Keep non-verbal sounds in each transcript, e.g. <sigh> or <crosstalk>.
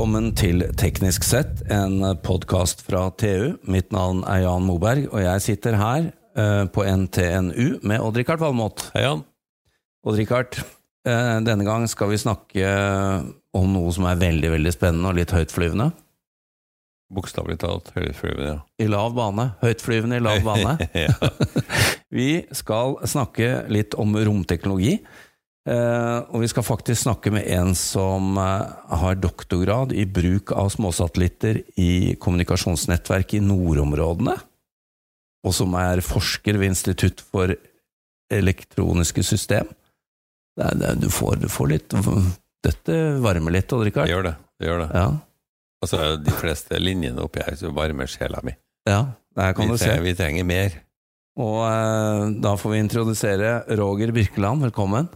Velkommen til Teknisk sett, en podkast fra TU. Mitt navn er Jan Moberg, og jeg sitter her eh, på NTNU med Odd-Rikard Valmot. Hei, Jan. Odd-Rikard, eh, denne gang skal vi snakke om noe som er veldig veldig spennende og litt høytflyvende. Bokstavelig talt høytflyvende, ja. I lav bane. Høytflyvende i lav bane. <laughs> ja. <laughs> Vi skal snakke litt om romteknologi. Uh, og vi skal faktisk snakke med en som uh, har doktorgrad i bruk av småsatellitter i kommunikasjonsnettverk i nordområdene, og som er forsker ved Institutt for elektroniske system. Det er, det, du, får, du, får, litt Dette varmer litt, Odd Rikard. Det gjør det. det, gjør det. Ja. Altså, de fleste linjene oppi her som varmer sjela mi. Ja, det kan vi du se. Vi trenger mer. Og uh, da får vi introdusere Roger Birkeland. Velkommen.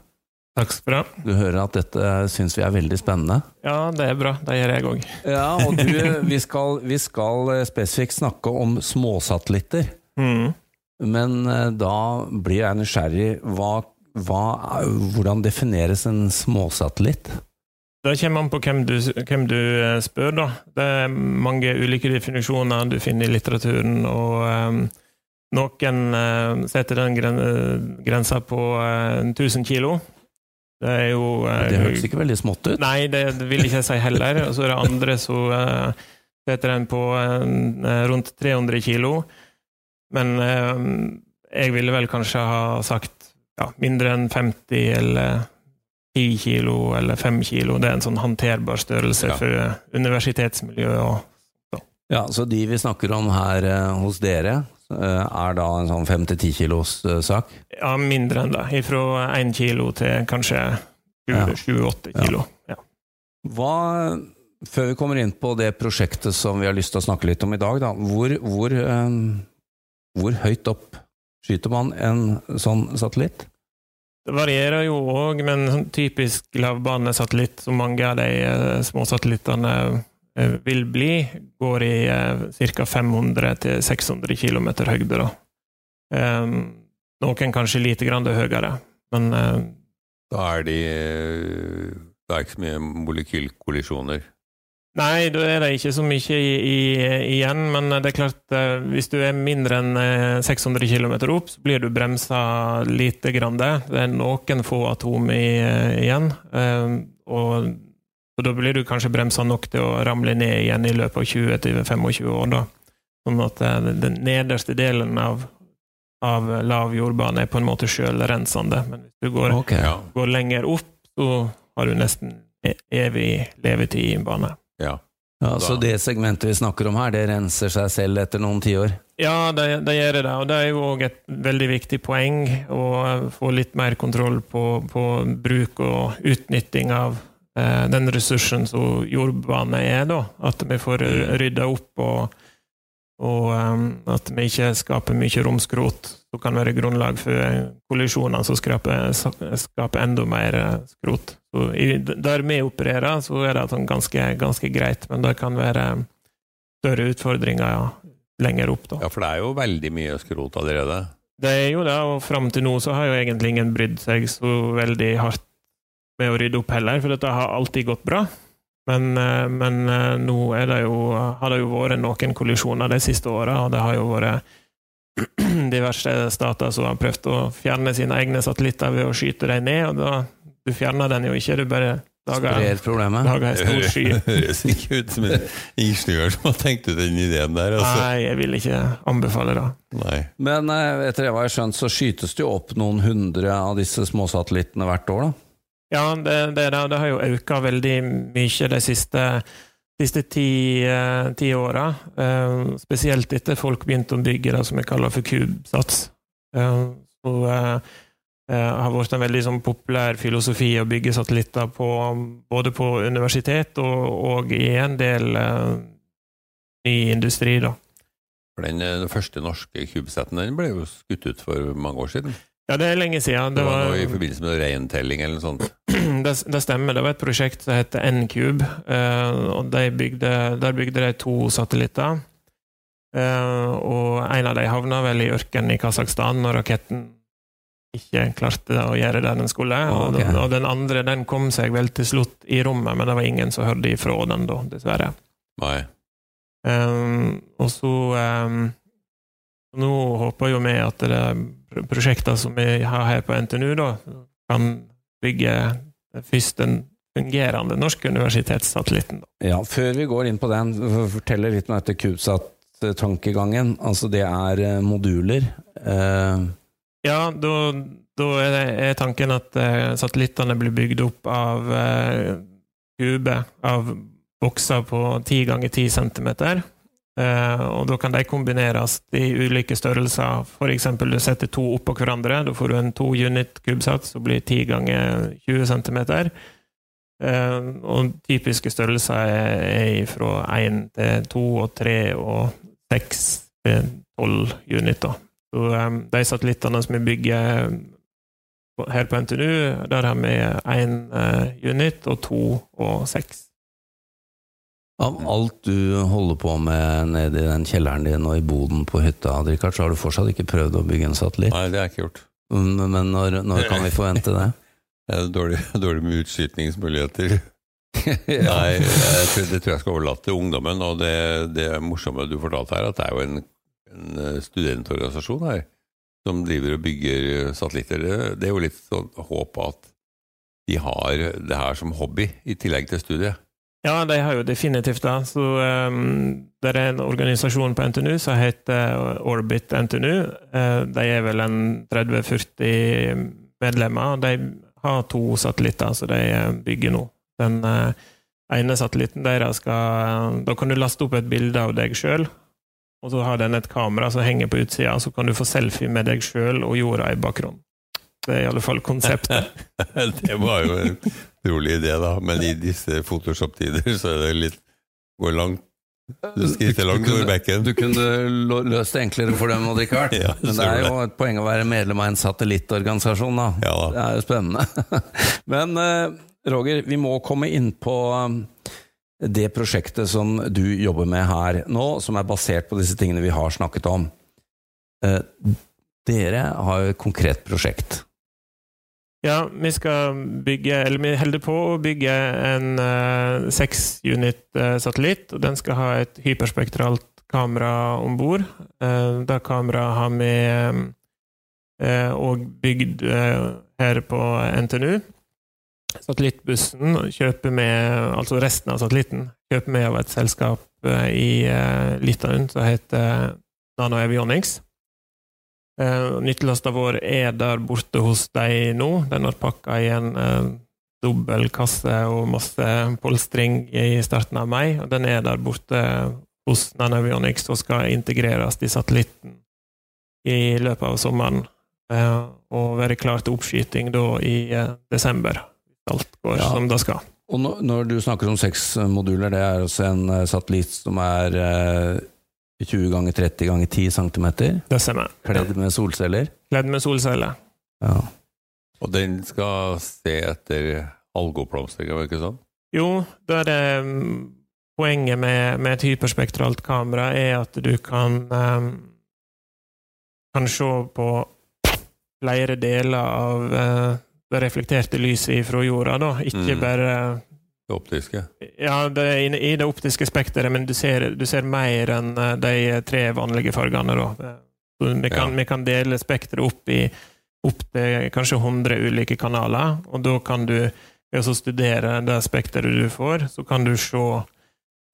Takk skal du ha. Du hører at dette syns vi er veldig spennende. Ja, det er bra. Det gjør jeg òg. Ja, og du, vi skal, vi skal spesifikt snakke om småsatellitter. Mm. Men eh, da blir jeg nysgjerrig. Hva, hva, hvordan defineres en småsatellitt? Det kommer an på hvem du, hvem du, eh, spør, da. Det er mange ulike definisjoner du finner i litteraturen, og um, noen setter den grensa på uh, 1000 kilo. Det er jo uh, Det høres ikke veldig smått ut? Nei, det, det vil ikke jeg si heller. Og så er det andre som uh, setter den på uh, rundt 300 kilo. Men jeg ville vel kanskje ha sagt ja, mindre enn 50 eller 10 kilo eller 5 kilo. Det er en sånn håndterbar størrelse Ja. for universitetsmiljøet. Og, Ja, Så de vi snakker om her hos dere, er da en sånn 5-10 kilos sak? ja, mindre enn det. Fra 1 kilo til kanskje Ja. kilo. Ja. Hva, før vi kommer inn på det prosjektet som vi har lyst til å snakke litt om i dag, da, hvor, hvor, eh, hvor høyt opp skyter man en sånn satellitt? Det varierer jo òg, men sånn typisk lavbanesatellitt, som mange av de små småsatellittene eh, vil bli, går i eh, ca. 500-600 km høyde. Da. Eh, noen kanskje lite grann høyere, men eh, Da er de Det er ikke så mye molekylkollisjoner. Nei, da er det ikke så mye i, i, igjen, men det er klart eh, hvis du er mindre enn eh, 600 km opp, så blir du bremsa lite grann. Det Det er noen få atom i, eh, igjen, eh, og, og da blir du kanskje bremsa nok til å ramle ned igjen i løpet av 20-25 år. da. Sånn at eh, den nederste delen av, av lav jordbane er på en måte sjølrensende, men hvis du går, okay, Ja. går lenger opp, så har du nesten e- evig levetid i en bane. ja. Ja, så det segmentet vi snakker om her, det renser seg selv etter noen tiår? Ja, det, det gjør det, og det er jo òg et veldig viktig poeng å få litt mer kontroll på, på bruk og utnytting av den ressursen som jordbane er, da. At vi får rydda opp, og, og um, at vi ikke skaper mye romskrot som kan være grunnlag for kollisjoner som skaper, skaper enda mer eh, skrot. Så i, der vi opererer, så er det sånn ganske, ganske greit, men det kan være større utfordringer ja, lenger opp. da. ja, for det er jo veldig mye skrot allerede. Det er jo det, og fram til nå så har jo egentlig ingen brydd seg så veldig hardt med å rydde opp heller, for dette har alltid gått bra. Men, eh, men eh, nå er det jo, har det jo vært noen kollisjoner de siste åra, og det har jo vært <clears throat> diverse stater som har prøvd å fjerne sine egne satellitter ved å skyte dem ned, og da du fjerner den jo ikke, du bare lager, Sprer problemet? lager en stor sky. <laughs> høres ikke ut som en ingeniør som har tenkt ut den ideen der. Altså. Nei, jeg vil ikke anbefale det. Nei. Men eh, etter det hva jeg har skjønt, så skytes det jo opp noen hundre av disse småsatellittene hvert år, da? Ja, det, det, det, har jo økt veldig mye de siste, siste ti, eh, ti åra. Eh, spesielt etter folk begynte å bygge det som vi kaller for kubesats. Eh, så det har vært en veldig sånn, populær filosofi å bygge satellitter på, både på universitet og, og i en del uh, ny industri. da. Den, den første norske kubesetten ble jo skutt ut for mange år siden. Ja, det er lenge siden. Det var noe i forbindelse med reintelling eller noe sånt. <clears throat> det, det stemmer. Det var et prosjekt som heter N-Cube. eh, og de bygde, Der bygde de to satellitter. Eh, og en av dem havna vel i ørkenen i Kasakhstan når raketten ikke klarte å gjøre det den skulle. Og, den, og den andre den kom seg vel til slutt i rommet, men det var ingen som hørte ifra den da, dessverre. Nei. Um, og så um, Nå håper jo vi at det prosjekter som vi har her på NTNU, da, kan bygge først den fungerende norske universitetssatellitten. Da. Ja, Før vi går inn på den, fortelle fortell litt om dette CubeSat-tankegangen. Altså, det er eh, moduler. Eh, Ja, da, da er, det, er tanken at eh, satellittene blir bygd opp av eh, kube, av bokser på 10 ganger 10 centimeter. Eh, og da kan de kombineres i ulike størrelser. Eksempel du setter to oppå hverandre, da får du en 2 unit kubesats som blir 10 ganger 20 centimeter. Eh, og typiske størrelser er, fra 1 til 2 og 3 og 6 til 12 unit. Så um, de satellittene som vi bygger her på NTNU, der har vi én unit og to og seks. Av alt du holder på med nede i den kjelleren din og i boden på hytta, Richard, så har du fortsatt ikke prøvd å bygge en satellitt. Nei, det har jeg ikke gjort. Men når, når kan vi forvente det? <laughs> Det er dårlig, dårlig med utskytningsmuligheter. <laughs> Nei, jeg tror, det tror jeg skal overlate til ungdommen. Og det, det morsomme du fortalte her, at det er jo en, en eh, studentorganisasjon her som driver og bygger satellitter. Det, det er jo litt sånn håp at de har det her som hobby i tillegg til studiet. Ja, de har jo definitivt det. Så um, det er en organisasjon på NTNU som heter Orbit NTNU. Uh, de er vel en 30-40 medlemmer. De har to satellitter som de eh, bygger nå. Den uh, ene satellitten deres skal Da kan du laste opp et bilde av deg sjøl, og så har den et kamera som henger på utsida, så kan du få selfie med deg sjøl og jorda i bakgrunnen. Det er i alle fall konseptet. <laughs> det var jo en rolig idé, da. Men i disse Photoshop-tider så er det litt Går langt Du skritter langt over bekken. Du kunne løst det enklere for dem, Odd vært. <laughs> Ja, Men det er jo et poeng å være medlem av en satellittorganisasjon, da. Ja da. Det er jo spennende. <laughs> Men eh, Roger, vi må komme inn på um, det prosjektet som du jobber med her nå, som er basert på disse tingene vi har snakket om. Eh, Dere har jo et konkret prosjekt. Ja, vi skal bygge, eller vi holder på å bygge en uh, unit-satellitt. Uh, og den skal ha et hyperspektralt kamera om bord. Uh, det kameraet har vi òg bygd eh, her på NTNU. Satellittbussen kjøper vi, altså resten av satellitten, kjøper med av et selskap eh, i uh, Litauen som heter Nano Avionics. Uh, Nyttelasta vår er der borte hos deg nå. Den har pakka i en uh, dobbel kasse og masse polstring i starten av mai. og Den er der borte hos Nanavionics og skal integreres i satellitten i løpet av sommeren. Uh, og være klar til oppskyting da i uh, desember. Alt går Ja. som det skal. Og når, når du snakker om seks moduler, det er også en eh, satellitt som er eh, 20 ganger 30 ganger 10 cm, Det stemmer. kledd med solceller. Kledd med solceller. Ja. Og den skal se etter algeoppblomstring, var det ikke sånn? Jo, da er det mm, Poenget med, med et hyperspektralt kamera er at du kan um, kan se på flere deler av uh, det reflekterte lyset fra jorda, da. Ikke Mm. bare Det optiske. Ja, det er i det optiske spekteret, men du ser, du ser mer enn eh, de tre vanlige fargene, da. Så vi, kan, Ja. vi kan dele spekteret opp i opp til kanskje 100 ulike kanaler, og da kan du ved å studere det spekteret du får, så kan du se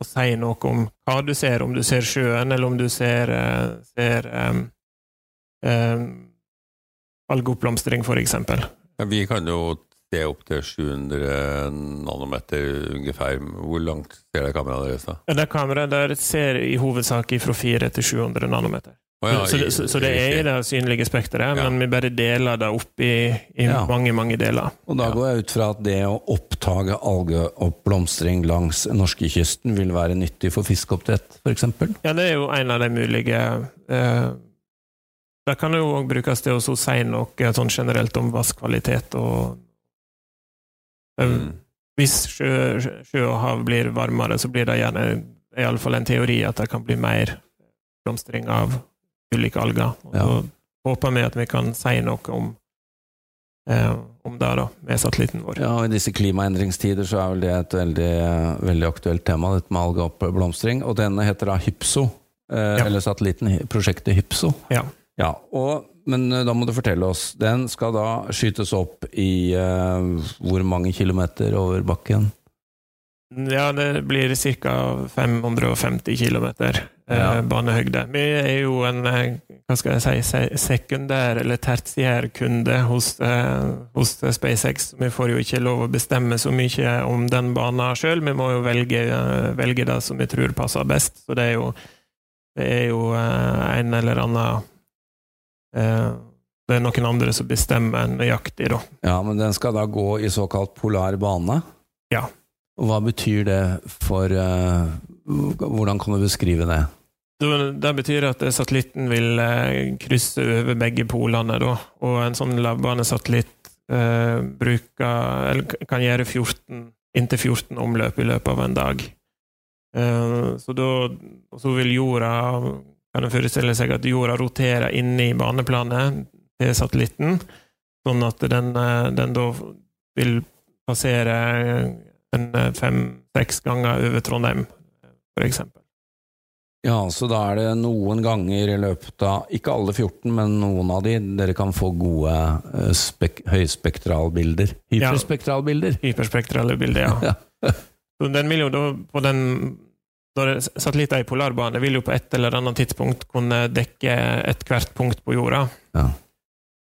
og si noe om hva du ser, om du ser sjøen, eller om du ser, eh, ser um, um, algeoppblomstring, for eksempel. Ja, vi kan jo se opp til 700 nanometer ungefær. Hvor langt ser det kameraet deres, da? Ja, Det kameraet der ser i hovedsak fra 4 til 700 nanometer. Oh, ja, så, det, så, så det er i det synlige spekteret, Ja. men vi bare deler det opp i, i Ja. mange, mange deler. Og da går jeg ut fra at det å oppdage algeoppblomstring langs norskekysten vil være nyttig for fiskeoppdrett, f.eks.? Ja, det er jo en av de mulige eh, Det kan jo òg brukes til å si noe sånn generelt om vasskvalitet og Mm. Hvis sjø, sjø og hav blir varmere, så blir det gjerne iallfall en teori at det kan bli mer blomstring av ulike alger. Og Ja. Så håper vi at vi kan si noe om eh, om det, da, med satellitten vår. Ja, og I disse klimaendringstider så er vel det et veldig, veldig aktuelt tema, dette med algeoppblomstring. Og denne heter da Hypso, eh, Ja. eller satellitten prosjektet Hypso. Ja. Ja, og, Men eh, da må du fortelle oss. Den skal da skytes opp i uh, hvor mange kilometer over bakken? Ja, det blir ca. 550 km eh, Ja. banehøgde. Vi er jo en eh, hva skal jeg si, sekundær eller tertiær kunde hos, eh, hos SpaceX. Vi får jo ikke lov å bestemme så mye om den banen sjøl, vi må jo velge, eh, velge det som vi tror passer best. Så det er jo, det er jo eh, en eller annen eh, Det er noen andre som bestemmer nøyaktig, da. Ja, men den skal da gå i såkalt polar bane? Ja. Hva betyr det for eh, Hvordan kan du beskrive det? Det betyr at satellitten vil eh, krysse over begge polene, da. Og en sånn lavbanesatellitt eh, bruker Eller kan gjøre 14, inntil 14 omløp i løpet av en dag. Eh, så da og Så vil jorda Kan en forestille seg at jorda roterer inne i baneplanet til satellitten, sånn at den, eh, den da vil passere en eh, fem-seks ganger over Trondheim, for eksempel. Ja, så da er det noen ganger i løpet av Ikke alle 14, men noen av de dere kan få gode eh, spek høyspektralbilder. Ja. Hyperspektralbilder. Hyperspektrale bilder, ja. <laughs> Ja. Den vil jo da på den Satellitter i polarbane vil jo på et eller annet tidspunkt kunne dekke ethvert punkt på jorda. Ja.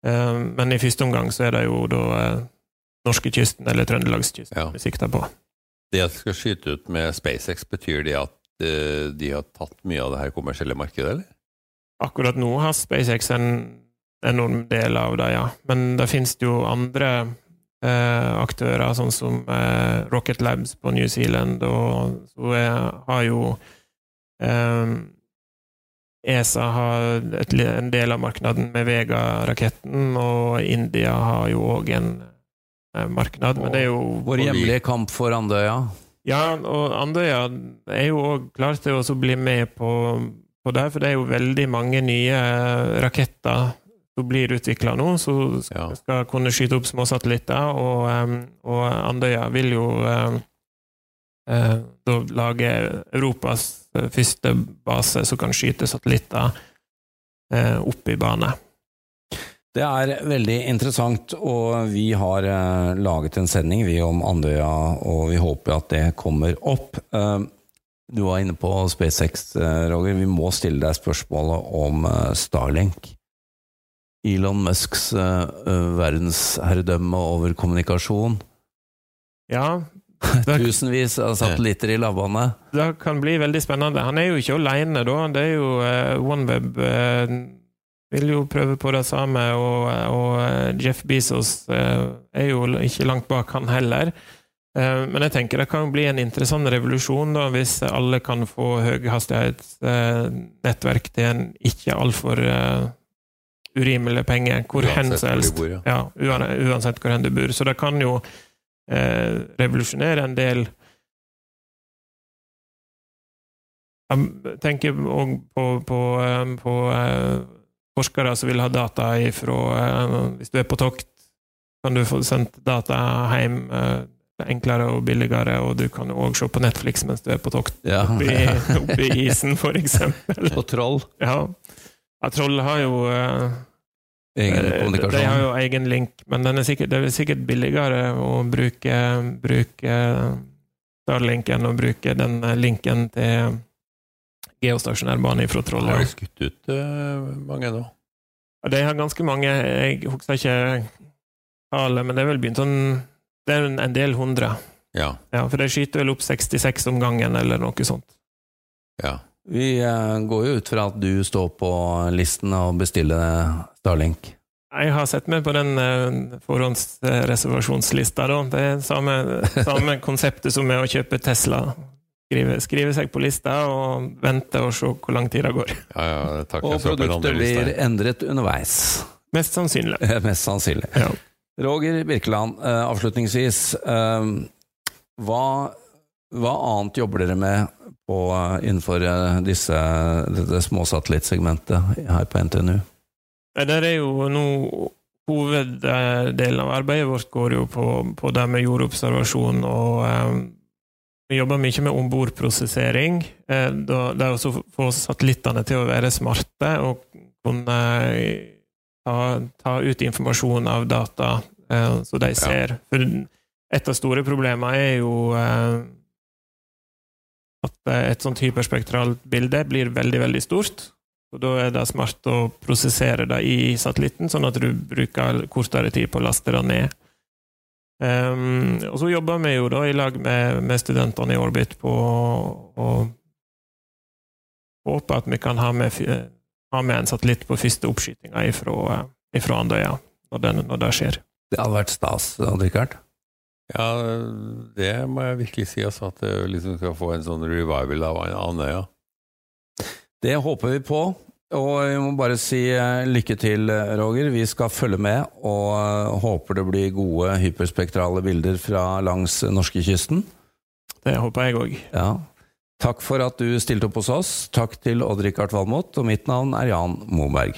Eh, Men i første omgang så er det jo da eh, norskekysten eller trøndelagskysten Ja. vi sikter på. Det at de skal skyte ut med SpaceX, betyr det at eh, de har tatt mye av det her kommersielle markedet, eller? Akkurat nå har SpaceX en enorm del av det, ja. Men det finnes jo andre aktører, sånn som eh, Rocket Labs på New Zealand, og så har jo eh, ESA har en del av markedet med Vega-raketten, og India har jo òg en eh, marked, men det er jo Vår hjemlige kamp for Andøya. ja, og Andøya er jo òg klar til å bli med på, på det, for det er jo veldig mange nye eh, raketter som blir utvikla nå, som skal, skal kunne skyte opp små satellitter, og, og Andøya vil jo eh, da lage Europas eh, første base som kan skyte satellitter eh, opp i bane. Det er veldig interessant, og vi har eh, laget en sending vi om Andøya, og vi håper at det kommer opp. Eh, du var inne på SpaceX, eh, Roger. Vi må stille deg spørsmålet om eh, Starlink. Elon Musks eh, verdensherredømme over kommunikasjon. Ja, <laughs> Tusenvis av satellitter i lavvannet. det kan bli veldig spennende. Han er jo ikke alene, da. Det er jo uh, OneWeb uh, vil jo prøve på det samme, og, og Jeff Bezos er jo ikke langt bak han heller. Men jeg tenker det kan bli en interessant revolusjon da, hvis alle kan få høyhastighetsnettverk til en ikke altfor uh, urimelig penge, hvor hen Uansett som helst. bor, ja. Ja, uansett hvor hen du bor. Så det kan jo eh, revolusjonere en del Jeg tenker òg på, på, eh, på eh, forskere som vil ha data ifra eh, Hvis du er på tokt, kan du få sendt data hjem eh, enklere og billigere, og du kan òg se på Netflix mens du er på tokt Ja. oppi, oppi <laughs> isen, for eksempel. På troll. Ja. Ja Troll har jo eh, Egen kommunikasjon? De har jo egen link, men den er sikkert, det er sikkert billigere å bruke, bruke Starlink enn å bruke den linken til geostasjonærbane fra Troll. Har Ja. de skutt ut eh, mange nå? De har ganske mange, jeg husker ikke tallet, men det er vel begynt sånn Det er en del hundre. Ja. Ja, for de skyter vel opp 66 om gangen, eller noe sånt. ja. Vi eh, går jo ut fra at du står på listen og bestiller Starlink. Jeg har sett meg på den eh, forhåndsreservasjonslista. Da. Det er samme, samme <laughs> konseptet som med å kjøpe Tesla. Skrive, skrive seg på lista og vente og se hvor lang tid det går. ja, ja takk, Og produktet blir endret underveis. Mest sannsynlig. <laughs> Mest sannsynlig. Ja. Roger Birkeland, eh, avslutningsvis. Hva, hva annet jobber dere med på, eh, innenfor eh, disse, dette småsatellittsegmentet her på NTNU? Nei, Der er jo nå hoveddelen av arbeidet vårt går jo på, på det med jordobservasjon og um, vi jobber mye med ombordprosessering. Eh, det er å få satellittene til å være smarte og kunne ta, ta ut informasjon av data eh, så de ser. Ja. For et av store problemene er jo eh, at et sånt hyperspektralt bilde blir veldig, veldig stort. Og Da er det smart å prosessere det i satellitten, sånn at du bruker kortere tid på å laste det ned. Um, og så jobber vi jo da i lag med, med studentene i Orbit på å håpe at vi kan ha med, ha med en satellitt på første oppskytinga ifra, ifra Andøya, når, det skjer. Det hadde vært stas, Odd-Rikard? Ja, det må jeg virkelig si, altså, at det liksom skal få en sånn revival av Andøya. Det håper vi på. Og vi må bare si eh, lykke til, Roger. Vi skal følge med, og eh, håper det blir gode hyperspektrale bilder fra langs norskekysten. Det håper jeg òg. Ja. Takk for at du stilte opp hos oss. Takk til Odd-Rikard Valmot, og mitt navn er Jan Moberg.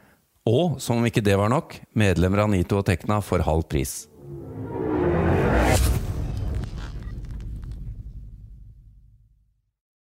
og som om ikke det var nok, medlemmer av Nito og Tekna for halv pris.